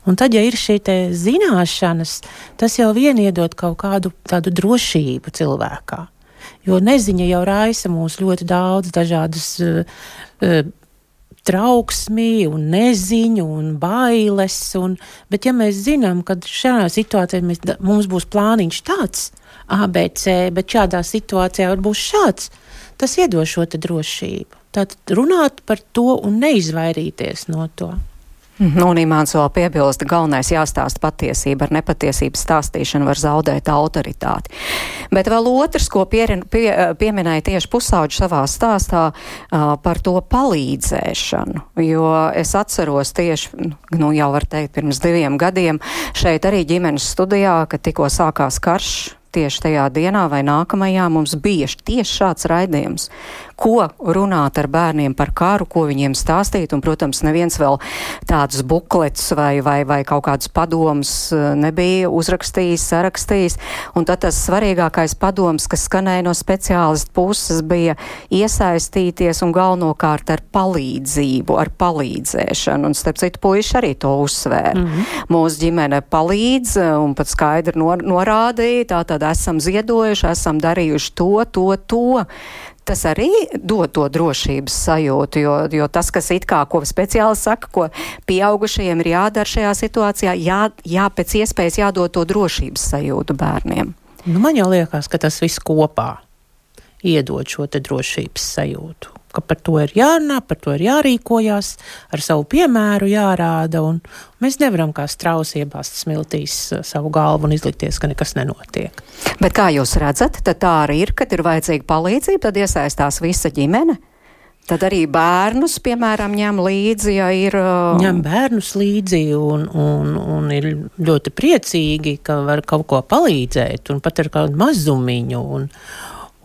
Un tad, ja ir šī zināšanas, tas jau vien iedod kaut kādu tādu drošību cilvēkā. Jo neziņa jau raisa mūs ļoti daudz dažādas uh, trauksmi, un neziņu un bailes. Un, bet, ja mēs zinām, ka šajā situācijā mēs, mums būs plāniņš tāds, ABC, bet šādā situācijā var būt šāds, tas iedod šo drošību. Tātad runāt par to un neizvairīties no to. Mhm. Un Imants vēl piebilst, galvenais jāstāsta patiesība, ar nepatiesības stāstīšanu var zaudēt autoritāti. Bet vēl otrs, ko pie, pie, pieminēja tieši pusauģi savā stāstā uh, par to palīdzēšanu, jo es atceros tieši, nu jau var teikt, pirms diviem gadiem šeit arī ģimenes studijā, kad tikko sākās karš tieši tajā dienā vai nākamajā mums bija tieši šāds raidījums, ko runāt ar bērniem par karu, ko viņiem stāstīt, un, protams, neviens vēl tādus bukletus vai, vai, vai kaut kādus padomus eh, nebija uzrakstījis, sarakstījis, un tad tas svarīgākais padoms, kas skanēja no speciālistu puses, bija iesaistīties un galvenokārt ar palīdzību, ar palīdzēšanu, un starp citu puiši arī to uzsvēra. Mm -hmm. Mūsu ģimene palīdz un pat skaidri nor norādīja, tātad esam ziedojuši, esam darījuši to, to, to tas arī dod to drošības sajūtu, jo, jo tas, kas it kā, ko speciāli saka, ko pieaugušajiem ir jādara šajā situācijā, jā, jā pēc iespējas jādod to drošības sajūtu bērniem. Nu, man jau liekas, ka tas viss kopā iedod šo drošības sajūtu ka par to ir jārunā, par to ir jārīkojas, ar savu piemēru jārāda. Mēs nevaram kā strausi iebāzt smiltīs uh, savu galvu un izlikties, ka nekas nenotiek. Bet kā jūs redzat, tad tā arī ir, kad ir vajadzīga palīdzība, tad iesaistās visa ģimene. Tad arī bērnus, piemēram, ņem līdzi, ja ir. Uh... Ņem bērnus līdzi un, un, un ir ļoti priecīgi, ka var kaut ko palīdzēt, un pat ar kādu mazumiņu. Un,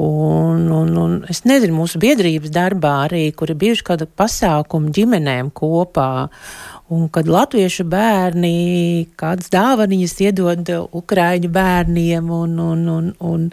Un, un, un es nezinu, mūsu biedrības darbā arī, kur ir bijuši kādi pasākumi ģimenēm kopā, un kad latviešu bērni kādas dāvaniņas iedod ukraiņu bērniem, un, un, un, un,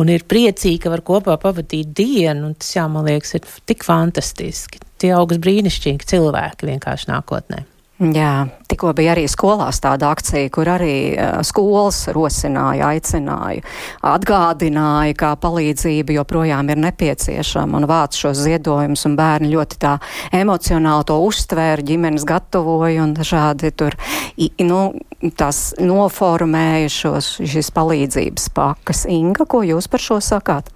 un ir priecīgi, ka var kopā pavadīt dienu, tas, jā, man liekas, ir tik fantastiski. Tie augsts brīnišķīgi cilvēki vienkārši nākotnē. Jā, tikko bija arī skolās tāda akcija, kur arī uh, skolas rosināja, aicināja, atgādināja, kā palīdzība joprojām ir nepieciešama un vāc šos ziedojumus, un bērni ļoti tā emocionāli to uztvēra, ģimenes gatavoja un dažādi tur, nu, tās noformēja šos, šīs palīdzības pakas. Inga, ko jūs par šo sakāt?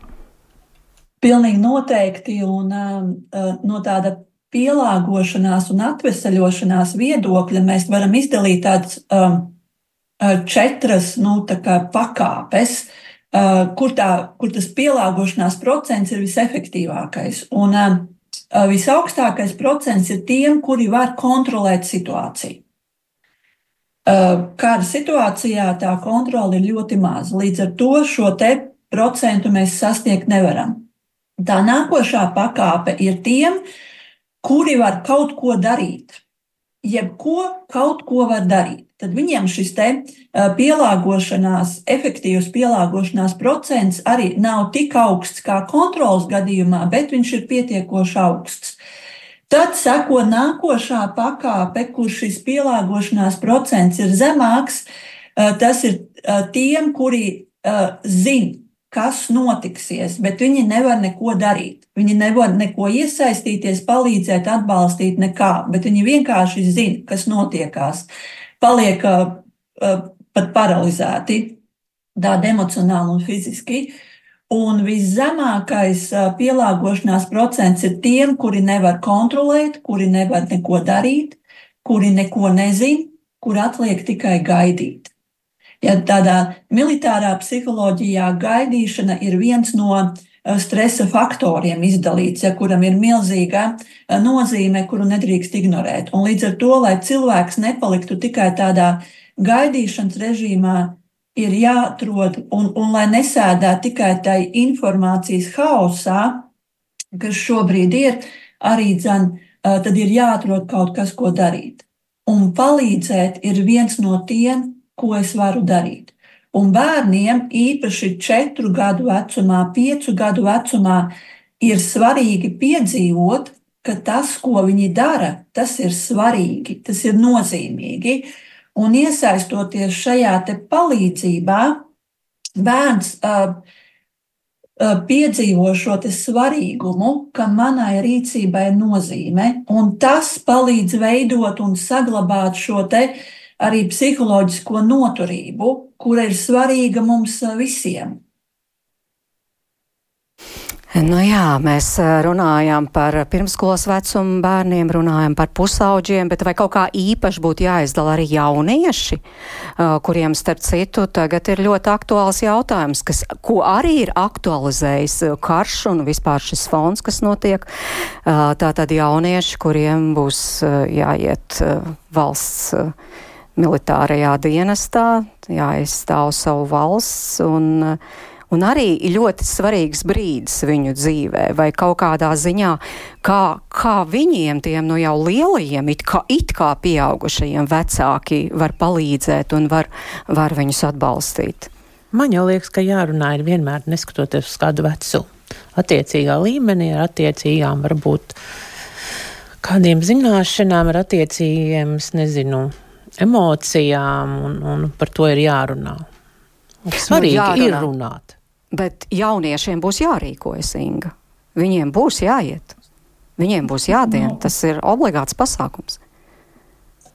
Pilnīgi noteikti, un uh, no tāda pielāgošanās un atvesaļošanās viedokļa mēs varam izdalīt tādas um, uh, četras nu, pakāpes, uh, kur, tā, kur tas pielāgošanās procents ir visefektīvākais. Un uh, visaugstākais procents ir tiem, kuri var kontrolēt situāciju. Uh, kāda situācijā tā kontrole ir ļoti maza. Līdz ar to šo procentu mēs sasniegt nevaram. Tā nākošā pakāpe ir tiem, uh, kuri var kaut ko darīt. Jebko kaut ko var darīt. Tad viņiem šis te pielāgošanās, efektīvs pielāgošanās procents arī nav tik augsts kā kontrols gadījumā, bet viņš ir pietiekoši augsts. Tad seko nākošā pakāpe, kur šis pielāgošanās procents ir zemāks. Tas ir tiem, kuri zina, kas notiksies, bet viņi nevar neko darīt. Viņi nevar neko iesaistīties, palīdzēt, atbalstīt, nekā, bet viņi vienkārši zina, kas notiekās. Paliek uh, pat paralizēti, tādi emocionāli un fiziski. Un viszemākais pielāgošanās procents ir tiem, kuri nevar kontrolēt, kuri nevar neko darīt, kuri neko nezina, kur atliek tikai gaidīt. Ja tādā militārā psiholoģijā gaidīšana ir viens no eh, stresa faktoriem izdalīts, ja kuram ir milzīga eh, nozīme, kuru nedrīkst ignorēt. Un līdz ar to, lai cilvēks nepaliktu tikai tādā gaidīšanas režīmā, ir jāatrod, un, un lai nesēdā tikai tai informācijas haosā, kas šobrīd ir, arī dzen, eh, tad ir jāatrod kaut kas, ko darīt. Un palīdzēt ir viens no tiem ko es varu darīt. Un bērniem, īpaši 4 gadu vecumā, 5 gadu vecumā, ir svarīgi piedzīvot, ka tas, ko viņi dara, tas ir svarīgi, tas ir nozīmīgi. Un iesaistoties šajā palīdzībā, bērns uh, uh, piedzīvo šo svarīgumu, ka manai rīcībai ir nozīme, un tas palīdz veidot un saglabāt šo te uh, arī psiholoģisko noturību, kura ir svarīga mums visiem. Nu jā, mēs runājam par pirmskolas vecumu bērniem, runājam par pusauģiem, bet vai kaut kā īpaši būtu jāizdala arī jaunieši, kuriem starp citu tagad ir ļoti aktuāls jautājums, kas, ko arī ir aktualizējis karš un vispār šis fonds, kas notiek. Tātad jaunieši, kuriem būs jāiet valsts militārajā dienestā, jāaizstāv savu valsts un, un arī ļoti svarīgs brīdis viņu dzīvē vai kaut kādā ziņā, kā, kā viņiem, tiem nu jau lielajiem, it kā, it kā pieaugušajiem vecāki var palīdzēt un var, var viņus atbalstīt. Man jau liekas, ka jārunā ir vienmēr neskatoties uz kādu vecumu. Attiecīgā līmenī ar attiecīgām varbūt kādiem zināšanām, ar attiecīgiem, es nezinu, emocijām, un, un par to ir jārunā. Un svarīgi nu, jārunā. ir runāt. Bet jauniešiem būs jārīkojas, Inga. Viņiem būs jāiet. Viņiem būs jādien. Nu. Tas ir obligāts pasākums.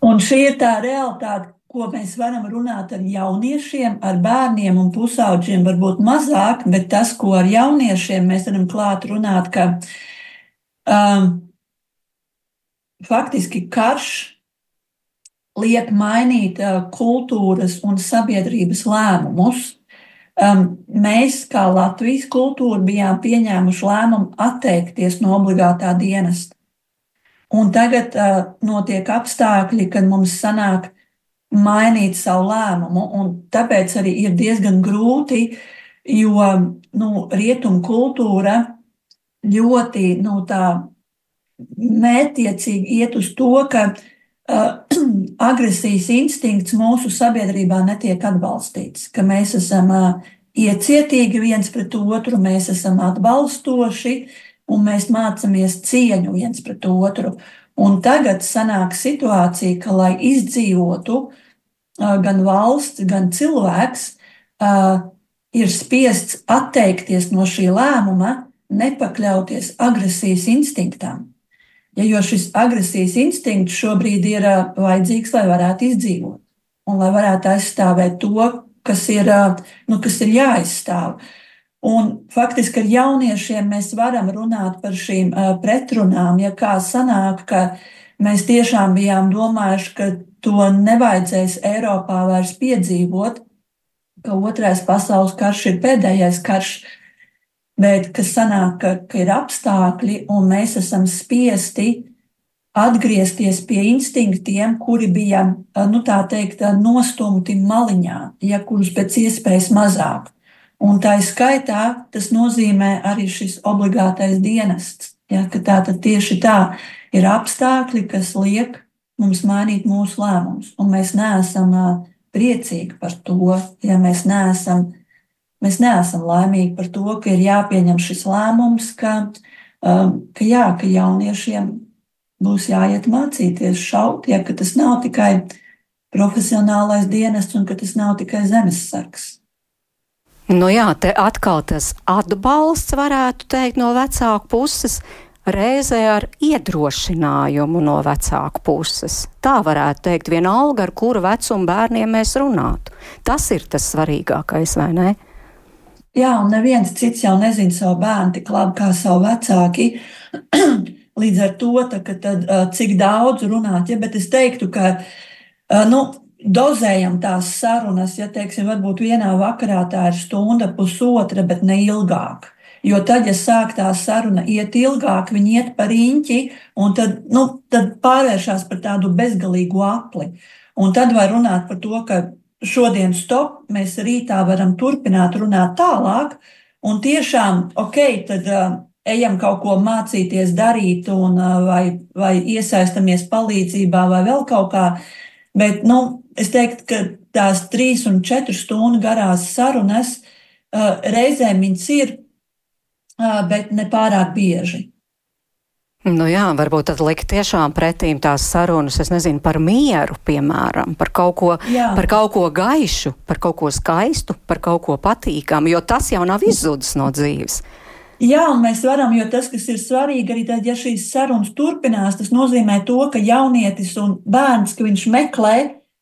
Un šī ir tā realitāte, ko mēs varam runāt ar jauniešiem, ar bērniem un pusauģiem, varbūt mazāk, bet tas, ko ar jauniešiem mēs varam klāt runāt, ka um, faktiski karš liek mainīt kultūras un sabiedrības lēmumus. Mēs, kā Latvijas kultūra, bijām pieņēmuši lēmumu atteikties no obligātā dienesta. Un tagad uh, notiek apstākļi, kad mums sanāk mainīt savu lēmumu, un tāpēc arī ir diezgan grūti, jo nu, rietumu kultūra ļoti nu, mētiecīgi iet uz to, ka uh, agresijas instinkts mūsu sabiedrībā netiek atbalstīts, ka mēs esam iecietīgi viens pret otru, mēs esam atbalstoši un mēs mācāmies cieņu viens pret otru. Un tagad sanāk situācija, ka, lai izdzīvotu, gan valsts, gan cilvēks ir spiests atteikties no šī lēmuma, nepakļauties agresijas instinktam. Ja, jo šis agresijas instinkts šobrīd ir vajadzīgs, lai varētu izdzīvot un lai varētu aizstāvēt to, kas ir, nu, kas ir jāaizstāv. Un faktiski ar jauniešiem mēs varam runāt par šīm pretrunām, ja kā sanāk, ka mēs tiešām bijām domājuši, ka to nevajadzēs Eiropā vairs piedzīvot, ka otrais pasaules karš ir pēdējais karš, bet kas sanāk, ka, ka ir apstākļi un mēs esam spiesti atgriezties pie instinktiem, kuri bija, nu tā teikt, nostumti maliņā, ja kurus pēc iespējas mazāk. Un tā skaitā tas nozīmē arī šis obligātais dienests. Ja, tā tad tieši tā ir apstākļi, kas liek mums mainīt mūsu lēmumus. Un mēs neesam priecīgi par to, ja mēs neesam, mēs neesam laimīgi par to, ka ir jāpieņem šis lēmums, ka, ka, jā, ka jauniešiem būs jāiet mācīties šaut, ja tas nav tikai profesionālais dienests un ka tas nav tikai zemesargs. Nu jā, te atkal tas atbalsts varētu teikt no vecāku puses, reizē ar iedrošinājumu no vecāku puses. Tā varētu teikt, vienalga, ar kuru vecumu bērniem mēs runātu. Tas ir tas svarīgākais, vai ne? Jā, un neviens cits jau nezina savu bērnu tik labi kā savu vecāki. Līdz ar to, tā, tad, cik daudz runāt, ja, bet es teiktu, ka nu, dozējam tās sarunas, ja teiksim, varbūt vienā vakarā tā ir stunda, pusotra, bet ne ilgāk. Jo tad, ja sāk tā saruna iet ilgāk, viņi iet par īņķi, un tad, nu, tad pārvēršas par tādu bezgalīgu apli. Un tad var runāt par to, ka šodien stop, mēs rītā varam turpināt runāt tālāk, un tiešām, ok, tad uh, ejam kaut ko mācīties darīt, un, uh, vai, vai iesaistamies palīdzībā, vai vēl kaut kā. Bet, nu, es teiktu, ka tās trīs un četru stundu garās sarunas uh, reizēm viņas ir, uh, bet ne pārāk bieži. Nu jā, varbūt tad likt tiešām pretīm tās sarunas, es nezinu, par mieru, piemēram, par kaut ko, jā. par kaut ko gaišu, par kaut ko skaistu, par kaut ko patīkamu, jo tas jau nav izzudis no dzīves. Jā, un mēs varam, jo tas, kas ir svarīgi, arī tad, ja šīs sarunas turpinās, tas nozīmē to, ka jaunietis un bērns, ka viņš meklē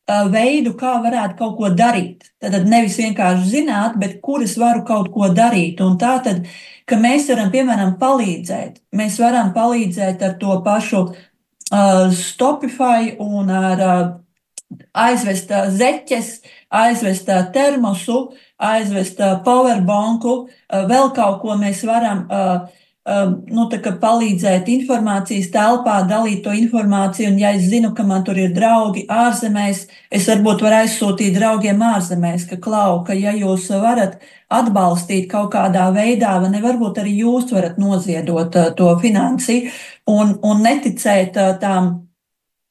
veidu, kā varētu kaut ko darīt. Tad nevis vienkārši zināt, bet kur es varu kaut ko darīt. Un tā tad, ka mēs varam, piemēram, palīdzēt. Mēs varam palīdzēt ar to pašu uh, Stopify un ar uh, aizvest uh, zeķes, aizvest uh, termosu, aizvest uh, powerbanku, uh, vēl kaut ko mēs varam. Uh, nu, palīdzēt informācijas telpā, dalīt to informāciju. Un, ja es zinu, ka man tur ir draugi ārzemēs, es varbūt varu aizsūtīt draugiem ārzemēs, ka klau, ka ja jūs varat atbalstīt kaut kādā veidā, vai ne, varbūt arī jūs varat noziedot uh, to finansi un, un neticēt uh, tām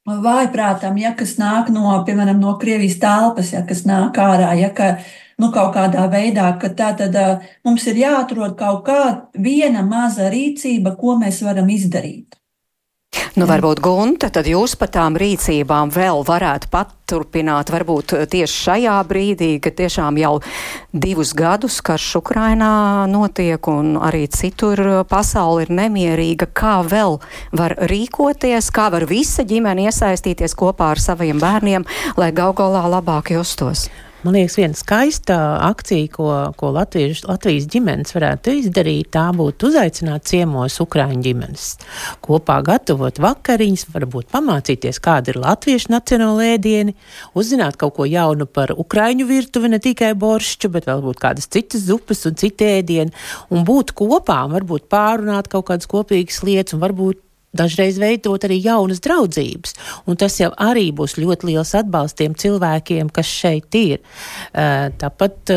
vājprātam, ja kas nāk no, piemēram, no Krievijas telpas, ja kas nāk ārā, ja ka nu, kaut kādā veidā, ka tā tad mums ir jāatrod kaut kāda viena maza rīcība, ko mēs varam izdarīt. Nu, varbūt Gunta, tad jūs par tām rīcībām vēl varētu paturpināt, varbūt tieši šajā brīdī, kad tiešām jau divus gadus karš Ukrainā notiek un arī citur pasauli ir nemierīga. Kā vēl var rīkoties, kā var visa ģimene iesaistīties kopā ar saviem bērniem, lai gal galā labāk justos? Man liekas, viena skaista akcija, ko, ko Latvijas, Latvijas ģimenes varētu izdarīt, tā būtu uzaicināt ciemos Ukrāņu ģimenes. Kopā gatavot vakariņas, varbūt pamācīties, kāda ir latviešu nacionāla ēdieni, uzzināt kaut ko jaunu par Ukrāņu virtuvi, ne tikai boršķu, bet varbūt kādas citas zupas un citu ēdienu, un būt kopā, varbūt pārunāt kaut kādas kopīgas lietas, un varbūt dažreiz veidot arī jaunas draudzības. Un tas jau arī būs ļoti liels atbalsts tiem cilvēkiem, kas šeit ir. Tāpat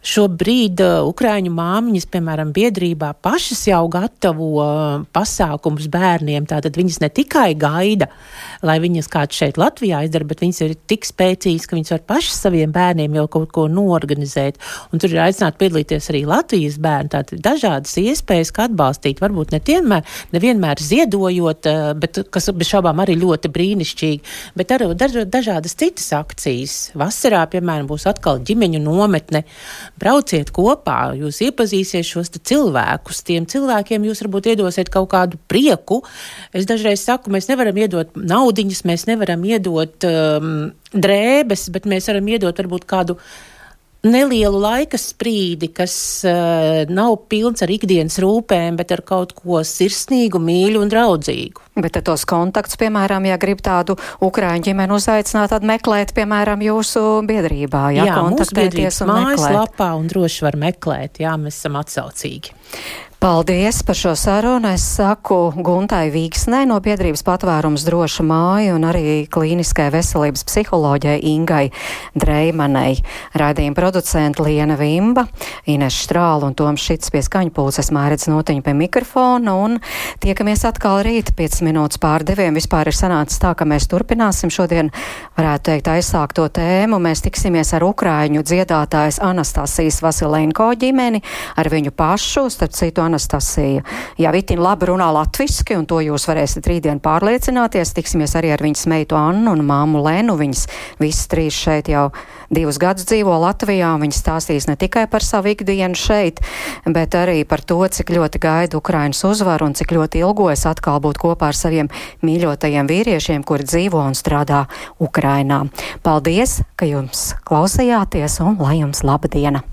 Šobrīd uh, Ukrāņu māmiņas, piemēram, biedrībā pašas jau gatavo uh, pasākumus bērniem. Tātad viņas ne tikai gaida, lai viņas kāds šeit Latvijā izdara, bet viņas ir tik spēcīgas, ka viņas var pašas saviem bērniem jau kaut ko norganizēt. Un tur ir aicināti piedalīties arī Latvijas bērni. Tātad dažādas iespējas, kā atbalstīt, varbūt ne vienmēr, nevienmēr ziedojot, uh, bet kas bez šaubām arī ļoti brīnišķīgi, bet arī dažādas citas akcijas. Vasarā, piemēram, būs atkal ģimeņu nometne brauciet kopā, jūs iepazīsiet šos cilvēkus. Tiem cilvēkiem jūs varbūt iedosiet kaut kādu prieku. Es dažreiz saku, mēs nevaram iedot naudiņas, mēs nevaram iedot um, drēbes, bet mēs varam iedot varbūt kādu nelielu laika sprīdi, kas uh, nav pilns ar ikdienas rūpēm, bet ar kaut ko sirsnīgu, mīļu un draudzīgu. Bet tos kontaktus, piemēram, ja grib tādu ukrāņu ģimeni uzaicināt, tad meklēt, piemēram, jūsu biedrībā, jā, jā kontaktēties. Mājaslapā un droši var meklēt, jā, mēs esam atsaucīgi. Paldies par šo sarunu. Es saku Guntai Vīksnē no biedrības patvērums droša māja un arī klīniskai veselības psiholoģai Ingai Dreimanai. Raidījuma producenta Liena Vimba, Ines Štrāla un Toms Šits pie skaņu pulces mērķis notiņu pie mikrofona un tiekamies atkal rīt 5 minūtes pār diviem. Vispār ir sanācis tā, ka mēs turpināsim šodien, varētu teikt, aizsākt to tēmu. Mēs tiksimies ar Ukrāņu dziedātājas Anastasijas Vasilenko ģimeni, ar viņu pašu, starp citu Anastasija. Jā, Vitina labi runā latviski, un to jūs varēsiet rītdien pārliecināties. Tiksimies arī ar viņas meitu Annu un māmu Lenu. Viņas visas trīs šeit jau divus gadus dzīvo Latvijā, viņas stāstīs ne tikai par savu ikdienu šeit, bet arī par to, cik ļoti gaida Ukrainas uzvaru un cik ļoti ilgojas atkal būt kopā ar saviem mīļotajiem vīriešiem, kuri dzīvo un strādā Ukrainā. Paldies, ka jums klausījāties, un lai jums laba diena!